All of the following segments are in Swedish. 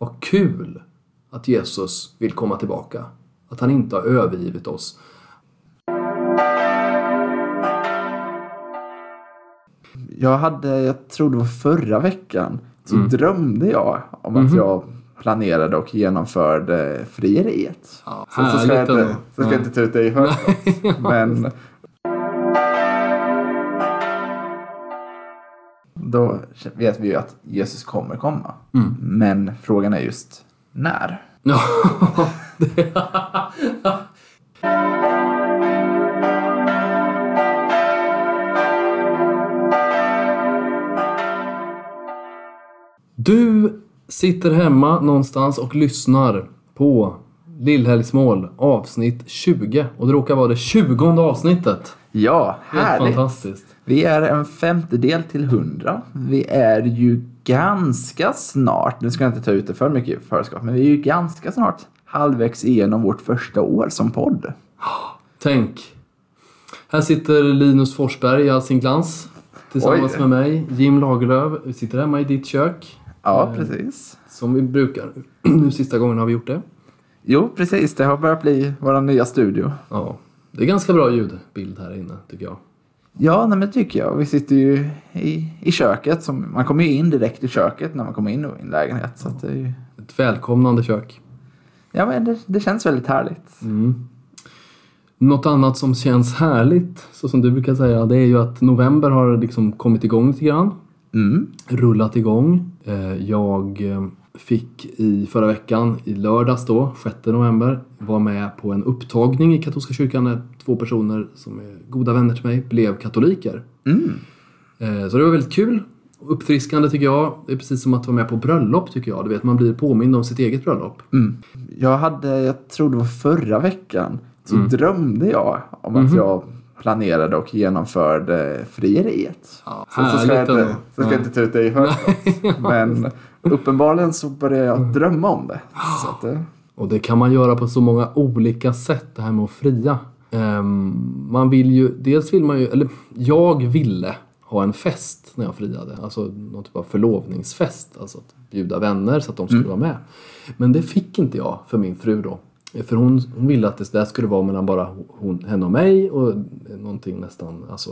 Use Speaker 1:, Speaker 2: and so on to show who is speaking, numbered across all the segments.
Speaker 1: Vad kul att Jesus vill komma tillbaka. Att han inte har övergivit oss.
Speaker 2: Jag hade, jag tror det var förra veckan, så
Speaker 1: Mm.
Speaker 2: drömde jag om
Speaker 1: Mhm.
Speaker 2: att jag planerade och genomförde frieriet.
Speaker 1: Ja,
Speaker 2: Så, så ska jag inte, så ska jag inte ta ut dig i förskott. Men då vet vi ju att Jesus kommer komma.
Speaker 1: Mm.
Speaker 2: Men frågan är just när.
Speaker 1: Du sitter hemma någonstans och lyssnar på Lillhelgsmål avsnitt 20 och det råkar vara det 20 avsnittet.
Speaker 2: Ja,
Speaker 1: Helt
Speaker 2: härligt.
Speaker 1: fantastiskt.
Speaker 2: Vi är en femtedel till hundra. Vi är ju ganska snart, nu ska jag inte ta ut det för mycket förskott, men vi är ju ganska snart halvvägs igenom vårt första år som podd.
Speaker 1: Tänk. Här sitter Linus Forsberg i all sin glans. Tillsammans
Speaker 2: Oj.
Speaker 1: med mig, Jim Lagerlöf. Vi sitter hemma i ditt kök.
Speaker 2: Ja, precis.
Speaker 1: Som vi brukar. Nu sista gången har vi gjort det.
Speaker 2: Jo, precis. Det har börjat bli vår nya studio.
Speaker 1: Ja. Det är ganska bra ljudbild här inne tycker jag.
Speaker 2: Ja, nej, men tycker jag. Vi sitter ju i, i köket. Som, man kommer ju in direkt i köket när man kommer in i en lägenhet. Så det, är ju,
Speaker 1: Ett välkomnande kök.
Speaker 2: ja, men det, det känns väldigt härligt.
Speaker 1: Något annat som känns härligt, så som du brukar säga, det är ju att november har liksom kommit igång lite grann.
Speaker 2: Mm.
Speaker 1: Rullat igång. Eh, Jag eh, fick i förra veckan, i lördags då, 6 november, vara med på en upptagning i katolska kyrkan när två personer som är goda vänner till mig blev katoliker.
Speaker 2: Mm.
Speaker 1: Eh, Så det var väldigt kul. Uppfriskande tycker jag. Det är precis som att vara med på bröllop tycker jag. Du vet, man blir påmind om sitt eget bröllop.
Speaker 2: Mm. Jag hade, jag tror det var förra veckan, så
Speaker 1: Mm.
Speaker 2: drömde jag om att jag planerade och genomförde frieriet.
Speaker 1: Ja,
Speaker 2: Så, så ska jag inte, så ska jag inte ta ut dig i förskott. Men uppenbarligen så började jag drömma om det. Det
Speaker 1: Och det kan man göra på så många olika sätt, det här med att fria. Ehm, man vill ju, dels vill man ju, eller jag ville ha en fest när jag friade. Alltså någon typ av förlovningsfest. Alltså att bjuda vänner så att de skulle vara med. Men det fick inte jag för min fru då. För hon, hon ville att det där skulle vara mellan bara hon, henne och mig och någonting nästan, alltså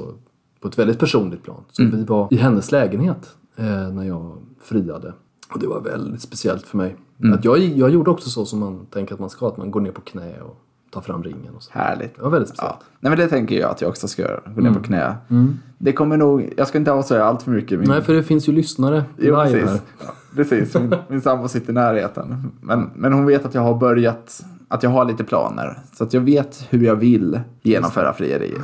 Speaker 1: på ett väldigt personligt plan. Så vi var i hennes lägenhet eh, när jag friade. Och det var väldigt speciellt för mig. Att jag, jag gjorde också så som man tänker att man ska, att man går ner på knä och tar fram ringen och så.
Speaker 2: härligt.
Speaker 1: Det var väldigt speciellt.
Speaker 2: Ja. Nej men det tänker jag att jag också ska göra. Gå ner
Speaker 1: Mm.
Speaker 2: på knä. Det kommer nog, jag ska inte avslöja allt för mycket. Min,
Speaker 1: Nej, för det finns ju lyssnare
Speaker 2: Jo,
Speaker 1: live här.
Speaker 2: precis. Ja, precis. Min, min sambo sitter i närheten. Men, men hon vet att jag har börjat, att jag har lite planer. Så att jag vet hur jag vill genomföra frieriet.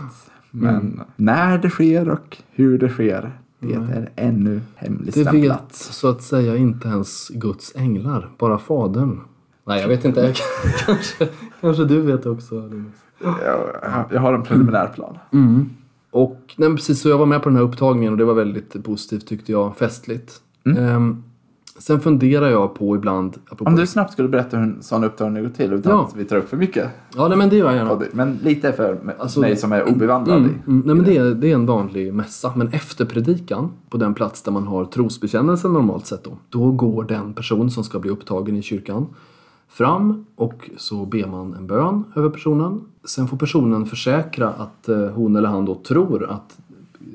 Speaker 2: Men
Speaker 1: Mm.
Speaker 2: när det sker och hur det sker, det är ännu
Speaker 1: Det
Speaker 2: hemligstämplat.
Speaker 1: vet så att säga inte ens Guds änglar, bara Fadern. Nej, jag vet inte. kanske, kanske du vet också. Linus.
Speaker 2: Jag, jag har en preliminär plan.
Speaker 1: Mm. Och nej, precis så jag var med på den här upptagningen och det var väldigt positivt tyckte jag, festligt. Ehm, sen funderar jag på ibland,
Speaker 2: Om du snabbt skulle berätta hur en sån upptagning går till utan
Speaker 1: Ja.
Speaker 2: att vi tar upp för mycket.
Speaker 1: Ja, nej, men det gör jag gärna.
Speaker 2: Men lite för
Speaker 1: Alltså,
Speaker 2: mig som är obevandrad
Speaker 1: Mm, mm, nej, men det, är, det är en vanlig mässa. Men efter predikan, på den plats där man har trosbekännelsen normalt sett då, då går den person som ska bli upptagen i kyrkan fram och så ber man en bön över personen. Sen får personen försäkra att eh, hon eller han då tror att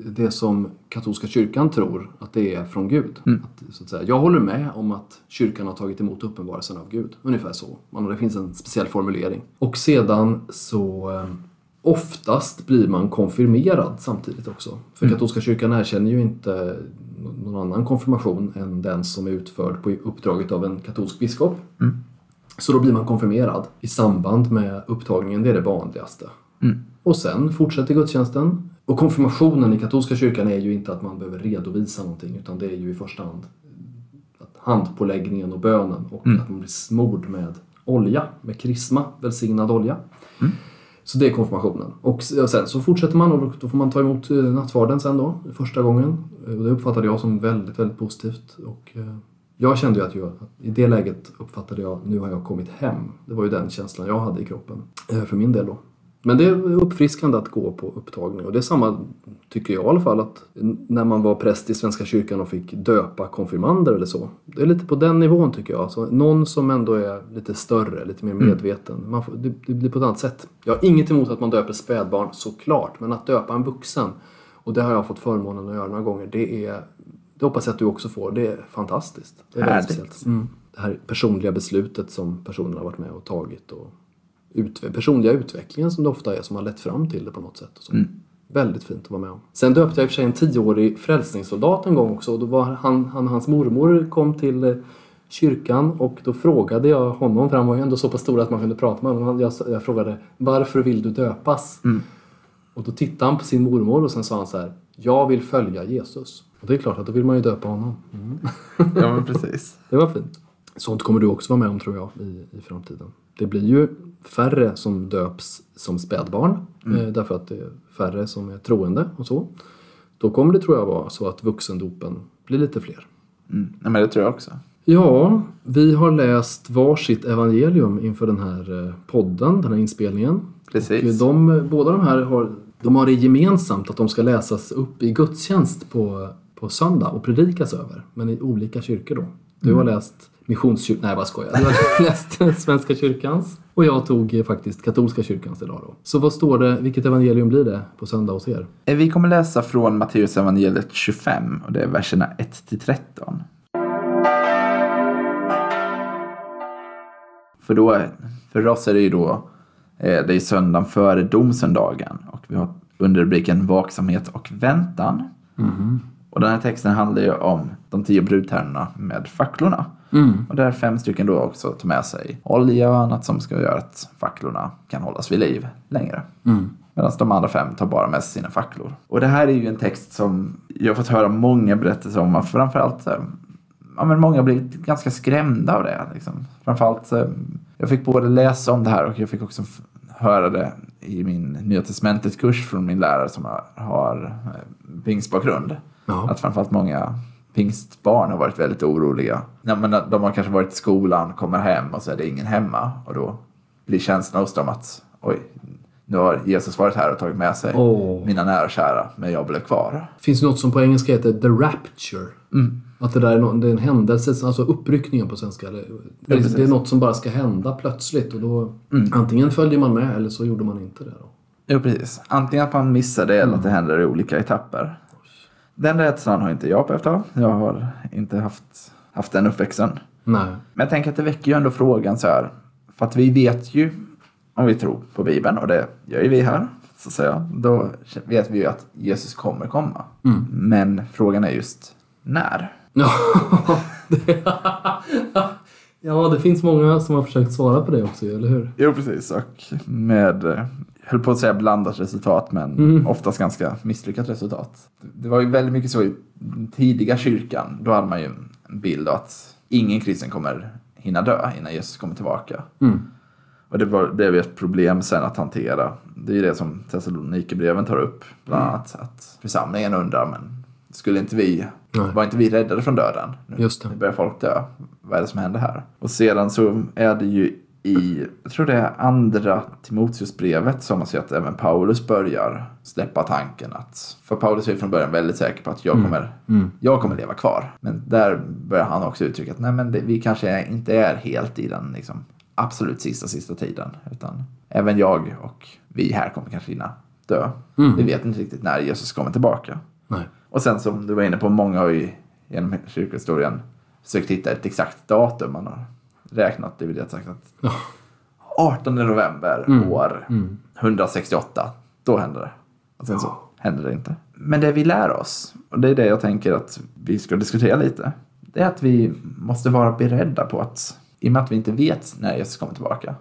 Speaker 1: det som katolska kyrkan tror att det är från Gud. Att, så att säga, jag håller med om att kyrkan har tagit emot uppenbarelsen av Gud. Ungefär så. Man, det finns en speciell formulering. Och sedan så eh, Oftast blir man konfirmerad samtidigt också. För katolska kyrkan erkänner ju inte någon annan konfirmation än den som är utförd på uppdraget av en katolsk biskop. Så då blir man konfirmerad i samband med upptagningen, det är det vanligaste. Och sen fortsätter gudstjänsten. Och konfirmationen i katolska kyrkan är ju inte att man behöver redovisa någonting utan det är ju i första hand att handpåläggningen och bönen och att man blir smord med olja, med krisma, välsignad olja. Så det är konfirmationen. Och sen så fortsätter man och då får man ta emot eh, nattvarden sen då, första gången. Eh, Och det uppfattade jag som väldigt, väldigt positivt. Och eh, jag kände ju att jag, i det läget uppfattade jag, nu har jag kommit hem. Det var ju den känslan jag hade i kroppen. För min del då. Men det är uppfriskande att gå på upptagning och det är samma, tycker jag i alla fall, att när man var präst i Svenska kyrkan och fick döpa konfirmander eller så. Det är lite på den nivån tycker jag. Alltså, någon som ändå är lite större, lite mer medveten. Man får, det, det blir på ett annat sätt. Jag har inget emot att man döper spädbarn såklart, men att döpa en vuxen, och det har jag fått förmånen att göra några gånger, det är det hoppas jag att du också får. Det är fantastiskt. Det är väldigt speciellt. Mm. Det här personliga beslutet som personen har varit med och tagit och utve- personliga utvecklingen som det ofta är som har lett fram till det på något sätt. Och så. Väldigt fint att vara med om. Sen döpte jag i och för sig en tioårig frälsningssoldat en gång också. Och då var han, han, hans mormor kom till eh, kyrkan och då frågade jag honom, för han var ju ändå så pass stor att man kunde prata med honom. Jag, jag frågade varför vill du döpas? Och då tittade han på sin mormor och sen sa han så här, jag vill följa Jesus. Och det är klart att då vill man ju döpa honom.
Speaker 2: Ja, men precis.
Speaker 1: Det var fint. Sånt kommer du också vara med om tror jag i, i framtiden. Det blir ju färre som döps som spädbarn eh, därför att det är färre som är troende och så. Då kommer det tror jag vara så att vuxendopen blir lite fler.
Speaker 2: Mm. Nej, men det tror jag också.
Speaker 1: Ja, vi har läst varsitt evangelium inför den här eh, podden, den här inspelningen.
Speaker 2: Precis.
Speaker 1: Och de, båda de här har, de har det gemensamt att de ska läsas upp i gudstjänst på, på söndag och predikas över, men i olika kyrkor då. Du har läst Missionskyrkan, nej jag bara skojar. Du har läst Svenska kyrkans och jag tog eh, faktiskt katolska kyrkans idag då. Så vad står det, vilket evangelium blir det på söndag hos er?
Speaker 2: Eh, Vi kommer läsa från Matteus evangeliet 25 och det är verserna 1 till 13. För, då, för oss är det ju då eh, det är söndagen före domsöndagen och vi har under rubriken vaksamhet och väntan. Och den här texten handlar ju om de tio brudtärnorna med facklorna. Och där fem stycken då också tar med sig olja och annat som ska göra att facklorna kan hållas vid liv längre. Medan de andra fem tar bara med sig sina facklor. Och det här är ju en text som jag har fått höra många berättelser om. Framförallt så här, ja, men många har blivit ganska skrämda av det. Liksom. Framförallt, jag fick både läsa om det här och jag fick också höra det i min Nya Testamentet-kurs från min lärare som har, har pingstbakgrund.
Speaker 1: Ja.
Speaker 2: Att framförallt många pingstbarn har varit väldigt oroliga. Ja, men de har kanske varit i skolan, kommer hem och så är det ingen hemma. Och då blir känslan hos dem att oj, nu har Jesus varit här och tagit med sig
Speaker 1: Åh.
Speaker 2: mina nära och kära, men jag blev kvar.
Speaker 1: finns något som på engelska heter the rapture. Att det där är, det en händelse, alltså uppryckningen på svenska. Eller, det, är,
Speaker 2: precis.
Speaker 1: det är något som bara ska hända plötsligt och då antingen följer man med eller så gjorde man inte det. Då.
Speaker 2: Jo, precis. Antingen att man missar det eller att det händer i olika etapper. Den rädslan har inte jag behövt ha. Jag har inte haft, haft den uppväxten.
Speaker 1: Nej.
Speaker 2: Men jag tänker att det väcker ju ändå frågan så här. För att vi vet ju, om vi tror på Bibeln, och det gör ju vi här, så att säga. Då vet vi ju att Jesus kommer komma. Men frågan är just när.
Speaker 1: Ja, det, finns många som har försökt svara på det också, eller hur?
Speaker 2: Jo, precis. Och med, höll på att säga blandat resultat, men oftast ganska misslyckat resultat. Det var ju väldigt mycket så i tidiga kyrkan. Då hade man ju en bild av att ingen kristen kommer hinna dö innan Jesus kommer tillbaka. Och det var, blev ju ett problem sen att hantera. Det är ju det som Thessalonikerbreven tar upp. Bland annat att församlingen undrar, men skulle inte vi,
Speaker 1: Nej.
Speaker 2: var inte vi räddade från döden? Nu,
Speaker 1: Just det.
Speaker 2: nu börjar folk dö. Vad är det som händer här? Och sedan så är det ju i, jag tror det är andra Timoteusbrevet som man ser att även Paulus börjar släppa tanken att, för Paulus är från början väldigt säker på att jag kommer, jag kommer leva kvar. Men där börjar han också uttrycka att nej men det, vi kanske inte är helt i den liksom, absolut sista, sista tiden. Utan även jag och vi här kommer kanske hinna dö. Vi vet inte riktigt när Jesus kommer tillbaka.
Speaker 1: Nej.
Speaker 2: Och sen som du var inne på, många har ju genom kyrkohistorien försökt hitta ett exakt datum. Man har räknat, det vill jag sagt att
Speaker 1: Ja.
Speaker 2: 18 november år 168, då händer det. Och sen så händer det inte. Men det vi lär oss, och det är det jag tänker att vi ska diskutera lite, det är att vi måste vara beredda på att i och med att vi inte vet när Jesus kommer tillbaka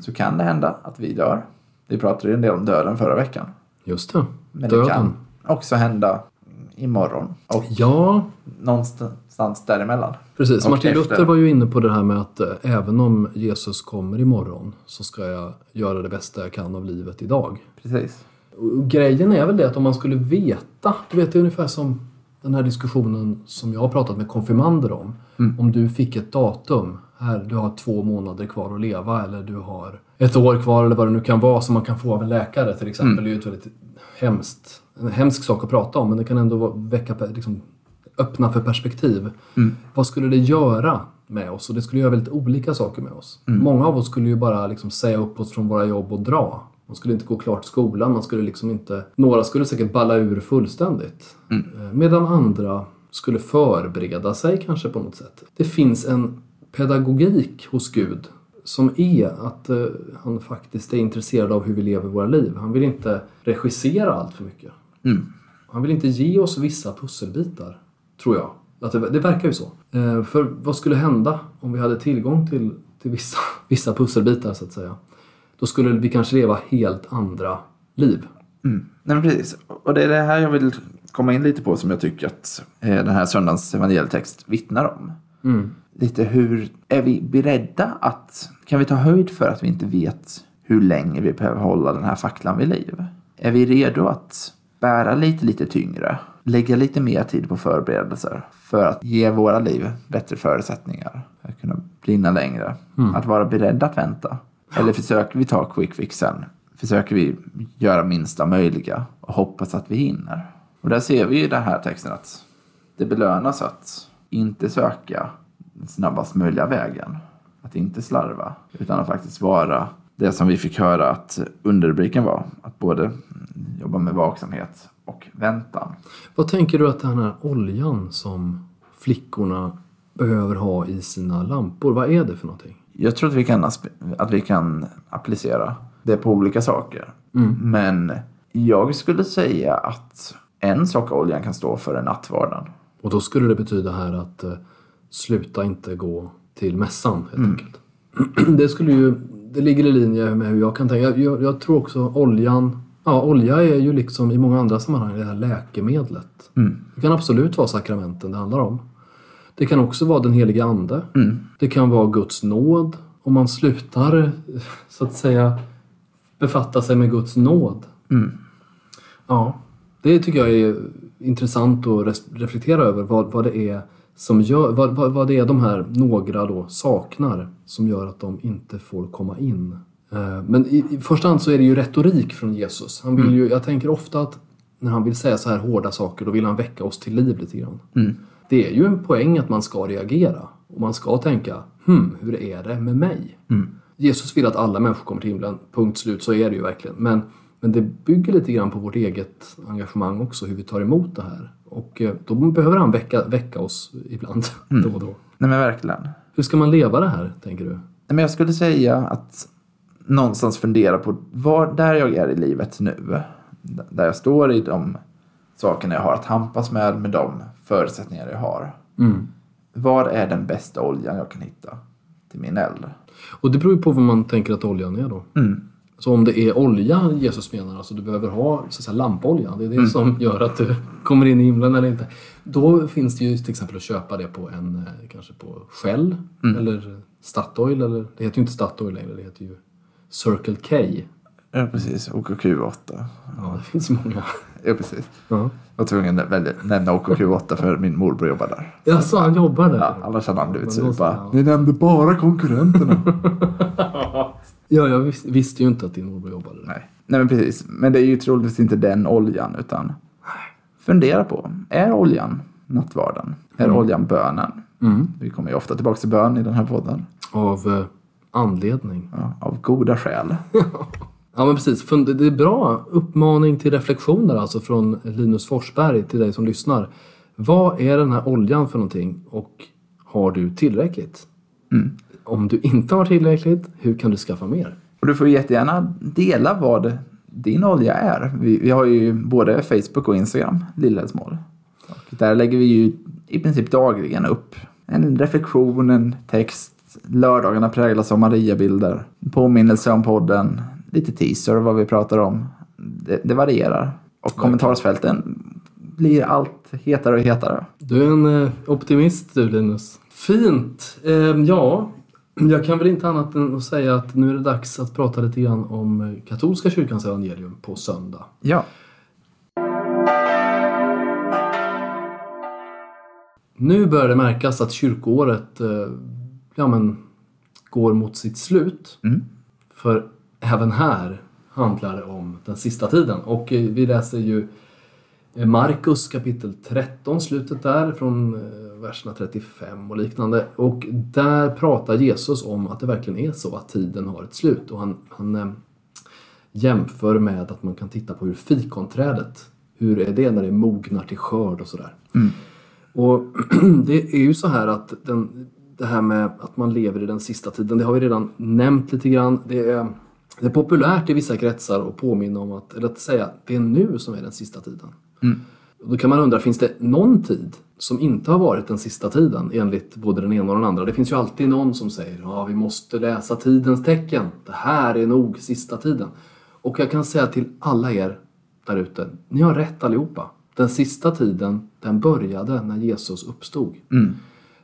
Speaker 2: så kan det hända att vi dör. Vi pratade ju en del om döden förra veckan.
Speaker 1: Just det.
Speaker 2: Men det
Speaker 1: Döden.
Speaker 2: kan också hända imorgon. Och
Speaker 1: Ja,
Speaker 2: någonstans däremellan.
Speaker 1: precis.
Speaker 2: Och
Speaker 1: Martin
Speaker 2: efter.
Speaker 1: Luther var ju inne på det här med att eh, även om Jesus kommer imorgon så ska jag göra det bästa jag kan av livet idag.
Speaker 2: Precis.
Speaker 1: Och grejen är väl det att om man skulle veta, du vet det är ungefär som den här diskussionen som jag har pratat med konfirmander om. Om du fick ett datum, här du har två månader kvar att leva eller du har ett år kvar eller vad det nu kan vara som man kan få av en läkare till exempel.
Speaker 2: Mm.
Speaker 1: Det är ju ett väldigt hemskt, en hemsk sak att prata om men det kan ändå väcka, liksom, öppna för perspektiv.
Speaker 2: Mm.
Speaker 1: Vad skulle det göra med oss? Och det skulle göra väldigt olika saker med oss.
Speaker 2: Mm.
Speaker 1: Många av oss skulle ju bara liksom säga upp oss från våra jobb och dra. Man skulle inte gå klart skolan, man skulle liksom inte... Några skulle säkert balla ur fullständigt.
Speaker 2: Mm.
Speaker 1: Eh, Medan andra skulle förbereda sig kanske på något sätt. Det finns en pedagogik hos Gud som är att eh, han faktiskt är intresserad av hur vi lever våra liv. Han vill inte regissera allt för mycket.
Speaker 2: Mm.
Speaker 1: Han vill inte ge oss vissa pusselbitar, tror jag. Att det, det verkar ju så. Eh, för vad skulle hända om vi hade tillgång till, till vissa, vissa pusselbitar, så att säga? Då skulle vi kanske leva helt andra liv.
Speaker 2: Mm. Nej, precis. Och det är det här jag vill komma in lite på som jag tycker att eh, den här söndagens evangelietext vittnar om. Lite hur är vi beredda att, kan vi ta höjd för att vi inte vet hur länge vi behöver hålla den här facklan vid liv? Är vi redo att bära lite, lite tyngre? Lägga lite mer tid på förberedelser för att ge våra liv bättre förutsättningar? För att kunna brinna längre? Att vara beredda att vänta? Eller försöker vi ta quick fixen? Försöker vi göra minsta möjliga och hoppas att vi hinner? Och där ser vi i den här texten att det belönas att inte söka den snabbast möjliga vägen. Att inte slarva, utan att faktiskt vara det som vi fick höra att underrubriken var. Att både jobba med vaksamhet och väntan.
Speaker 1: Vad tänker du att den här oljan som flickorna behöver ha i sina lampor, vad är det för någonting?
Speaker 2: Jag tror att vi kan, att vi kan applicera det på olika saker. Men jag skulle säga att en sak oljan kan stå för är nattvarden.
Speaker 1: Och då skulle det betyda här att eh, sluta inte gå till mässan helt enkelt. Det skulle ju, det ligger i linje med hur jag kan tänka. Jag, jag, tror också oljan, ja olja är ju liksom i många andra sammanhang det här läkemedlet. Det kan absolut vara sakramenten det handlar om. Det kan också vara den helige ande. Det kan vara Guds nåd. Om man slutar så att säga befatta sig med Guds nåd. Ja, det tycker jag är intressant att reflektera över vad, vad det är som gör, vad, vad, vad det är de här några då saknar som gör att de inte får komma in. Eh, Men i, i första hand så är det ju retorik från Jesus. Han vill ju, jag tänker ofta att när han vill säga så här hårda saker då vill han väcka oss till liv lite grann. Det är ju en poäng att man ska reagera och man ska tänka hmm, hur är det med mig? Jesus vill att alla människor kommer till himlen, punkt slut, så är det ju verkligen. Men, men det bygger lite grann på vårt eget engagemang också, hur vi tar emot det här. Och eh, då behöver han väcka, väcka oss ibland, då och då.
Speaker 2: Nej men verkligen.
Speaker 1: Hur ska man leva det här, tänker du?
Speaker 2: Nej, Men jag skulle säga att någonstans fundera på var, där jag är i livet nu. Där jag står i de sakerna jag har att tampas med, med de förutsättningar jag har. Vad är den bästa oljan jag kan hitta till min eld?
Speaker 1: Och det beror ju på vad man tänker att oljan är då. Så om det är olja Jesus menar, alltså du behöver ha så säga, lampolja, det är det som gör att du kommer in i himlen eller inte. Då finns det ju till exempel att köpa det på en, eh, kanske på Shell eller Statoil, eller det heter ju inte Statoil längre, det heter ju Circle K.
Speaker 2: Ja, precis. OKQ8.
Speaker 1: Ja, det finns många.
Speaker 2: Ja, precis.
Speaker 1: Ja.
Speaker 2: Jag var tvungen att välja, nämna OKQ8 för min morbror jobbar där.
Speaker 1: Ja, så han jobbar där?
Speaker 2: Ja, annars hade han blivit sur.
Speaker 1: ja.
Speaker 2: Ni nämnde bara konkurrenterna.
Speaker 1: Ja, jag vis- visste ju inte att din morbror jobbade där.
Speaker 2: Nej. Nej, men precis. Men det är ju troligtvis inte den oljan, utan fundera på. Är oljan nattvarden? Är oljan bönen? Vi kommer ju ofta tillbaka till bön i den här podden.
Speaker 1: Av eh, anledning.
Speaker 2: Ja, av goda skäl.
Speaker 1: Ja men precis, det är bra uppmaning till reflektioner alltså från Linus Forsberg till dig som lyssnar. Vad är den här oljan för någonting och har du tillräckligt? Om du inte har tillräckligt, hur kan du skaffa mer?
Speaker 2: Och du får jättegärna dela vad din olja är. Vi, vi har ju både Facebook och Instagram, Lillhällsmål. Där lägger vi ju i princip dagligen upp en reflektion, en text. Lördagarna präglas av Maria-bilder. Påminnelse om podden. Lite teaser vad vi pratar om. Det, det varierar. Och kommentarsfälten blir allt hetare och hetare.
Speaker 1: Du är en eh, optimist du Linus. Fint! Eh, ja, jag kan väl inte annat än att säga att nu är det dags att prata lite grann om eh, katolska kyrkans evangelium på söndag.
Speaker 2: Ja,
Speaker 1: Nu börjar det märkas att kyrkoåret eh, ja, men, går mot sitt slut.
Speaker 2: Mm.
Speaker 1: För även här handlar det om den sista tiden. Och eh, vi läser ju Markus kapitel 13, slutet där, från eh, verserna 35 och liknande. Och där pratar Jesus om att det verkligen är så att tiden har ett slut. Och han, han eh, jämför med att man kan titta på hur fikonträdet, hur är det när det mognar till skörd och sådär. Och det är ju så här att den, det här med att man lever i den sista tiden, det har vi redan nämnt lite grann. Det är, det är populärt i vissa kretsar att påminna om att, eller att säga att det är nu som är den sista tiden. Och då kan man undra, finns det någon tid som inte har varit den sista tiden enligt både den ena och den andra? Det finns ju alltid någon som säger ja, vi måste läsa tidens tecken. Det här är nog sista tiden. Och jag kan säga till alla er där ute, ni har rätt allihopa. Den sista tiden, den började när Jesus uppstod.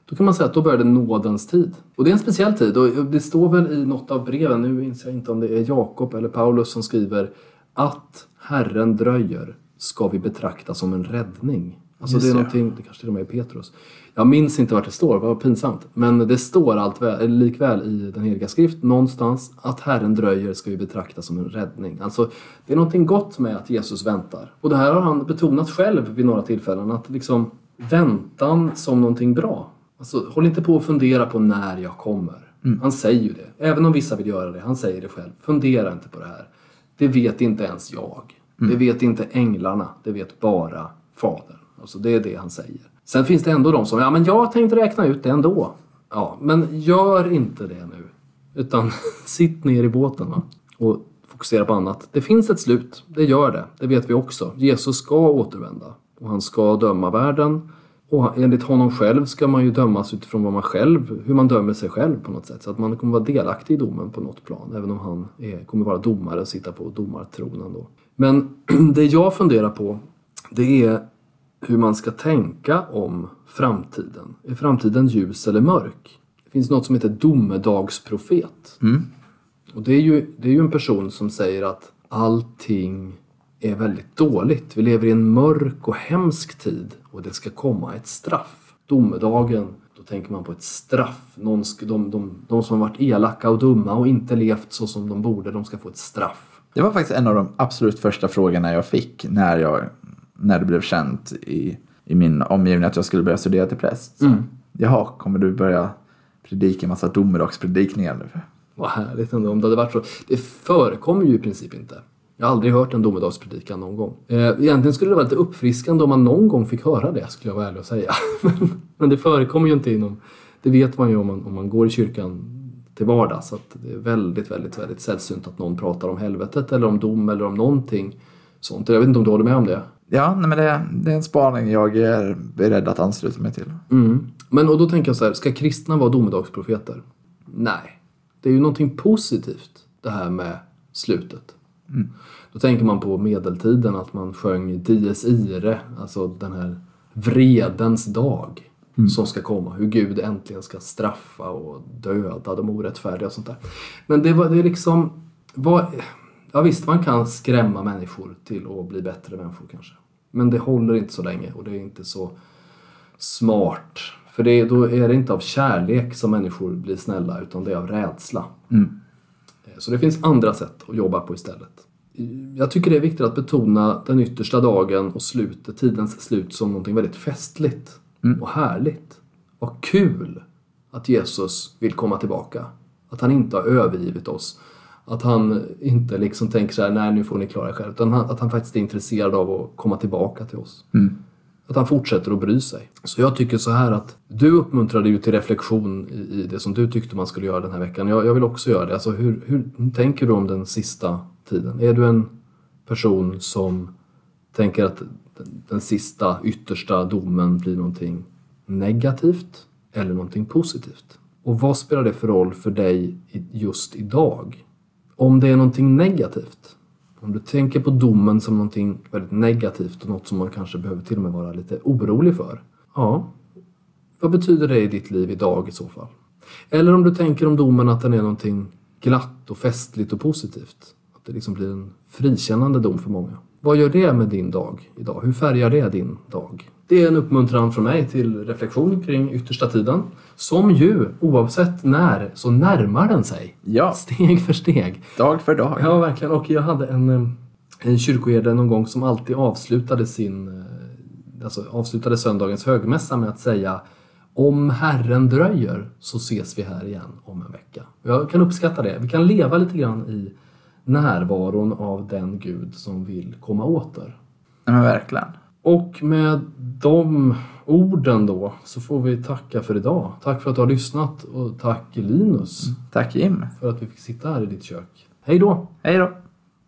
Speaker 1: Då kan man säga att då började nådens tid. Och det är en speciell tid och det står väl i något av breven, nu minns jag inte om det är Jakob eller Paulus som skriver att Herren dröjer ska vi betrakta som en räddning. Alltså
Speaker 2: Just
Speaker 1: det är någonting, det kanske till och med är Petrus. Jag minns inte vart det står, vad pinsamt. Men det står allt väl, eller likväl i den heliga skrift någonstans att Herren dröjer ska vi betrakta som en räddning. Alltså det är någonting gott med att Jesus väntar. Och det här har han betonat själv vid några tillfällen att liksom väntan som någonting bra. Alltså håll inte på att fundera på när jag kommer. Han säger ju det. Även om vissa vill göra det. Han säger det själv. Fundera inte på det här. Det vet inte ens jag. Det vet inte änglarna. Det vet bara Fadern. Alltså det är det han säger. Sen finns det ändå de som, ja men jag tänkte räkna ut det ändå. Ja, men gör inte det nu. Utan sitt ner i båten va? och fokusera på annat. Det finns ett slut, det gör det. Det vet vi också. Jesus ska återvända och han ska döma världen. Och enligt honom själv ska man ju dömas utifrån vad man själv, hur man dömer sig själv på något sätt. Så att man kommer vara delaktig i domen på något plan. Även om han är, kommer vara domare och sitta på domartronen då. Men det jag funderar på, det är hur man ska tänka om framtiden. Är framtiden ljus eller mörk? Det finns något som heter domedagsprofet. Och det är, ju, det är ju en person som säger att allting är väldigt dåligt. Vi lever i en mörk och hemsk tid och det ska komma ett straff. Domedagen, då tänker man på ett straff. Någon de, de, de som har varit elaka och dumma och inte levt så som de borde, de ska få ett straff.
Speaker 2: Det var faktiskt en av de absolut första frågorna jag fick när, jag, när det blev känt i, i min omgivning att jag skulle börja studera till präst.
Speaker 1: Mm.
Speaker 2: Jaha, kommer du börja predika en massa domedagspredikningar nu?
Speaker 1: Vad härligt ändå om det hade varit så. Det förekommer ju i princip inte. Jag har aldrig hört en domedagspredikan någon gång. Eh, egentligen skulle det vara lite uppfriskande om man någon gång fick höra det, skulle jag vara ärlig och säga. men, men det förekommer ju inte inom... Det vet man ju om man, om man går i kyrkan till vardags. Så att det är väldigt, väldigt, väldigt sällsynt att någon pratar om helvetet eller om dom eller om någonting sånt. Jag vet inte om du håller med om det?
Speaker 2: Ja, nej, men det, det är en spaning jag är beredd att ansluta mig till.
Speaker 1: Mm. Men och då tänker jag så här, ska kristna vara domedagsprofeter? Nej. Det är ju någonting positivt det här med slutet. Då tänker man på medeltiden att man sjöng Dies ire, alltså den här vredens dag som ska komma. Hur Gud äntligen ska straffa och döda de orättfärdiga och sånt där. Men det var det är liksom, vad, ja visst man kan skrämma människor till att bli bättre människor kanske. Men det håller inte så länge och det är inte så smart. För det, då är det inte av kärlek som människor blir snälla utan det är av rädsla. Eh, Så det finns andra sätt att jobba på istället. Jag tycker det är viktigt att betona den yttersta dagen och slutet, tidens slut som någonting väldigt festligt och härligt. Vad kul att Jesus vill komma tillbaka. Att han inte har övergivit oss. Att han inte liksom tänker så här, nej nu får ni klara er själv. Utan att han faktiskt är intresserad av att komma tillbaka till oss. Att han fortsätter att bry sig. Så jag tycker så här att du uppmuntrade ju till reflektion i, i det som du tyckte man skulle göra den här veckan. Jag, jag vill också göra det. Alltså hur, hur tänker du om den sista tiden? Är du en person som tänker att den, sista yttersta domen blir någonting negativt eller någonting positivt? Och vad spelar det för roll för dig just idag? Om det är någonting negativt, om du tänker på domen som någonting väldigt negativt och något som man kanske behöver till och med vara lite orolig för. Ja, vad betyder det i ditt liv idag i så fall? Eller om du tänker om domen att den är någonting glatt och festligt och positivt. Att det liksom blir en frikännande dom för många. Vad gör det med din dag idag? Hur färgar det din dag? Det är en uppmuntran från mig till reflektion kring yttersta tiden. Som ju, oavsett när, så närmar den sig.
Speaker 2: Ja,
Speaker 1: Steg för steg.
Speaker 2: dag för dag.
Speaker 1: Ja, verkligen. Och jag hade en, eh, en kyrkoherde någon gång som alltid avslutade sin eh, alltså avslutade söndagens högmässa med att säga om Herren dröjer så ses vi här igen om en vecka. Jag kan uppskatta det. Vi kan leva lite grann i närvaron av den Gud som vill komma åter.
Speaker 2: Nej, men verkligen.
Speaker 1: Och med de orden då så får vi tacka för idag. Tack för att du har lyssnat och tack Linus
Speaker 2: Tack Jim.
Speaker 1: för att vi fick sitta här i ditt kök. Hej då!
Speaker 2: Hej då.